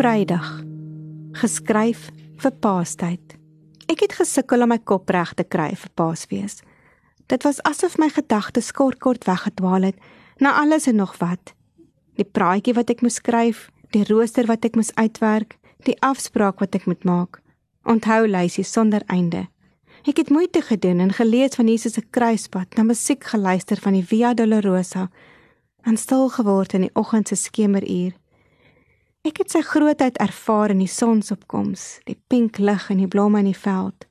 Vrydag. Geskryf vir Paastyd. Ek het gesukkel om my kop reg te kry vir Paasfees. Dit was asof my gedagtes kort kort weggedwaal het na alles en nog wat. Die praatjie wat ek moes skryf, die rooster wat ek moes uitwerk, die afspraak wat ek moet maak. Onthou lysie sonder einde. Ek het moeite gedoen en gelees van Jesus se kruispad, na musiek geluister van die Via Dolorosa en stil geword in die oggend se skemeruur. Ek het sy grootheid ervaar in die sonsopkoms, die pink lig en die blomme in die veld.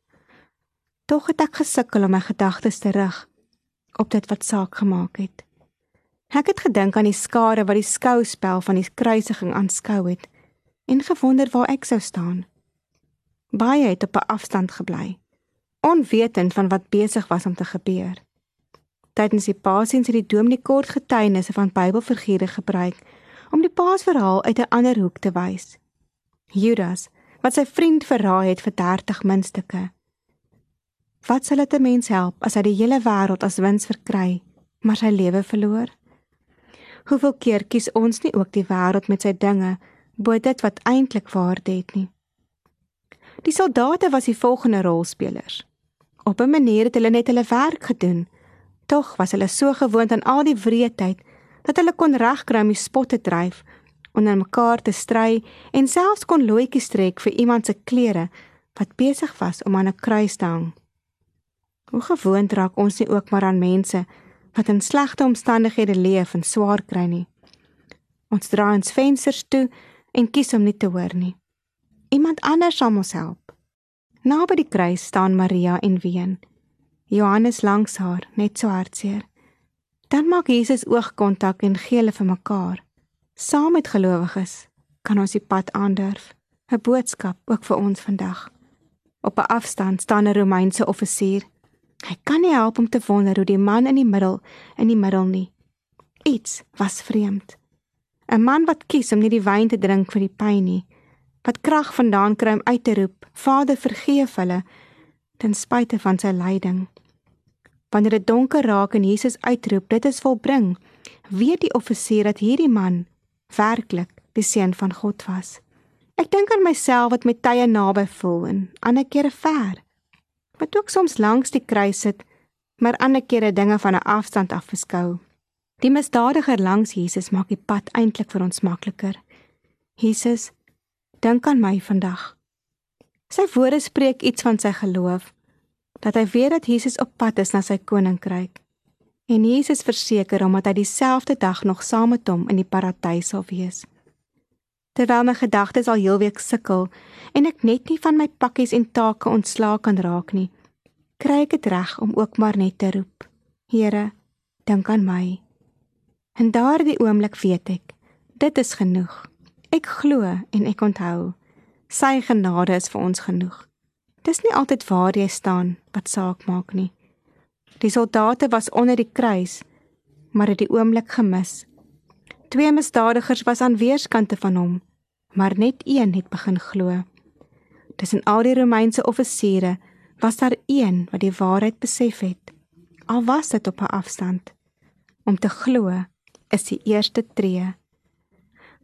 Tog het ek gesukkel om my gedagtes te rig op dit wat saak gemaak het. Ek het gedink aan die skare wat die skouspel van die kruisiging aanskou het en gewonder waar ek sou staan. Baie het op 'n afstand gebly, onwetend van wat besig was om te gebeur. Tydens die pasiens het die dominee kort getuienisse van Bybelfigure gebruik om die Paasverhaal uit 'n ander hoek te wys. Judas, wat sy vriend verraai het vir 30 muntstukke. Wat sal dit 'n mens help as hy die hele wêreld as wins verkry, maar sy lewe verloor? Hoeveel keer kies ons nie ook die wêreld met sy dinge bo dit wat eintlik waarde het nie? Die soldate was die volgende rolspelers. Op 'n manier het hulle net hulle werk gedoen. Tog was hulle so gewoond aan al die wreedheid dat hulle kon regkry om die spot te dryf, onder mekaar te stry en selfs kon loetjies trek vir iemand se klere wat besig was om aan 'n kruis te hang. Hoe gewoond raak ons nie ook maar aan mense wat in slegte omstandighede leef en swaar kry nie. Ons draai ons vensters toe en kies om nie te hoor nie. Iemand anders sal ons help. Naby die kruis staan Maria en ween. Johannes langs haar, net so hartseer. Dan maak Jesus oogkontak en gee hulle vir mekaar. Saam met gelowiges kan ons die pad aandurf. 'n Boodskap ook vir ons vandag. Op 'n afstand staan 'n Romeinse offisier. Hy kan nie help om te wonder hoe die man in die middel in die middel nie. Iets was vreemd. 'n Man wat kies om nie die wyn te drink vir die pyn nie, wat krag vandaan kry om uit te roep: "Vader, vergeef hulle," ten spyte van sy lyding wanneer dit donker raak en Jesus uitroep dit is volbring weet die offisier dat hierdie man werklik die seun van God was. Ek dink aan myself wat met tye naby voel en ander kere ver wat ook soms langs die kruis sit maar ander kere dinge van 'n afstand af beskou die misdadiger langs Jesus maak die pad eintlik vir ons makliker Jesus dink aan my vandag. Sy woorde spreek iets van sy geloof dat hy weet dat Jesus op pad is na sy koninkryk. En Jesus verseker hom dat hy dieselfde dag nog saam met hom in die paradys sal wees. Terwyl my gedagtes al heel week sukkel en ek net nie van my pakkies en take ontslae kan raak nie, kry ek dit reg om ook maar net te roep: Here, dink aan my. En daardie oomblik weet ek, dit is genoeg. Ek glo en ek onthou. Sy genade is vir ons genoeg. Dis nie altyd waar jy staan wat saak maak nie. Die soldate was onder die kruis, maar het die oomblik gemis. Twee misdadigers was aan weerskante van hom, maar net een het begin glo. Tussen al die Romeinse offisiere was daar een wat die waarheid besef het, al was dit op 'n afstand. Om te glo is die eerste tree.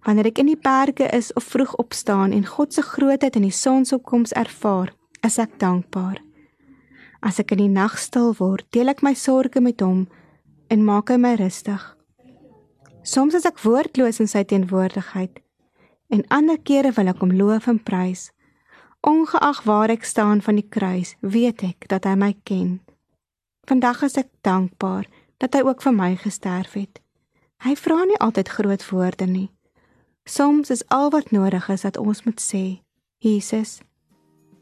Wanneer ek in die berge is of vroeg opstaan en God se grootheid in die sonsopkoms ervaar, is ek dankbaar. As ek in die nag stil word, deel ek my sorges met hom en maak hy my rustig. Soms is ek woordloos in sy teenwoordigheid en ander kere wil ek hom loof en prys. Ongeag waar ek staan van die kruis, weet ek dat hy my ken. Vandag is ek dankbaar dat hy ook vir my gesterf het. Hy vra nie altyd groot woorde nie. Soms is al wat nodig is dat ons moet sê: Jesus,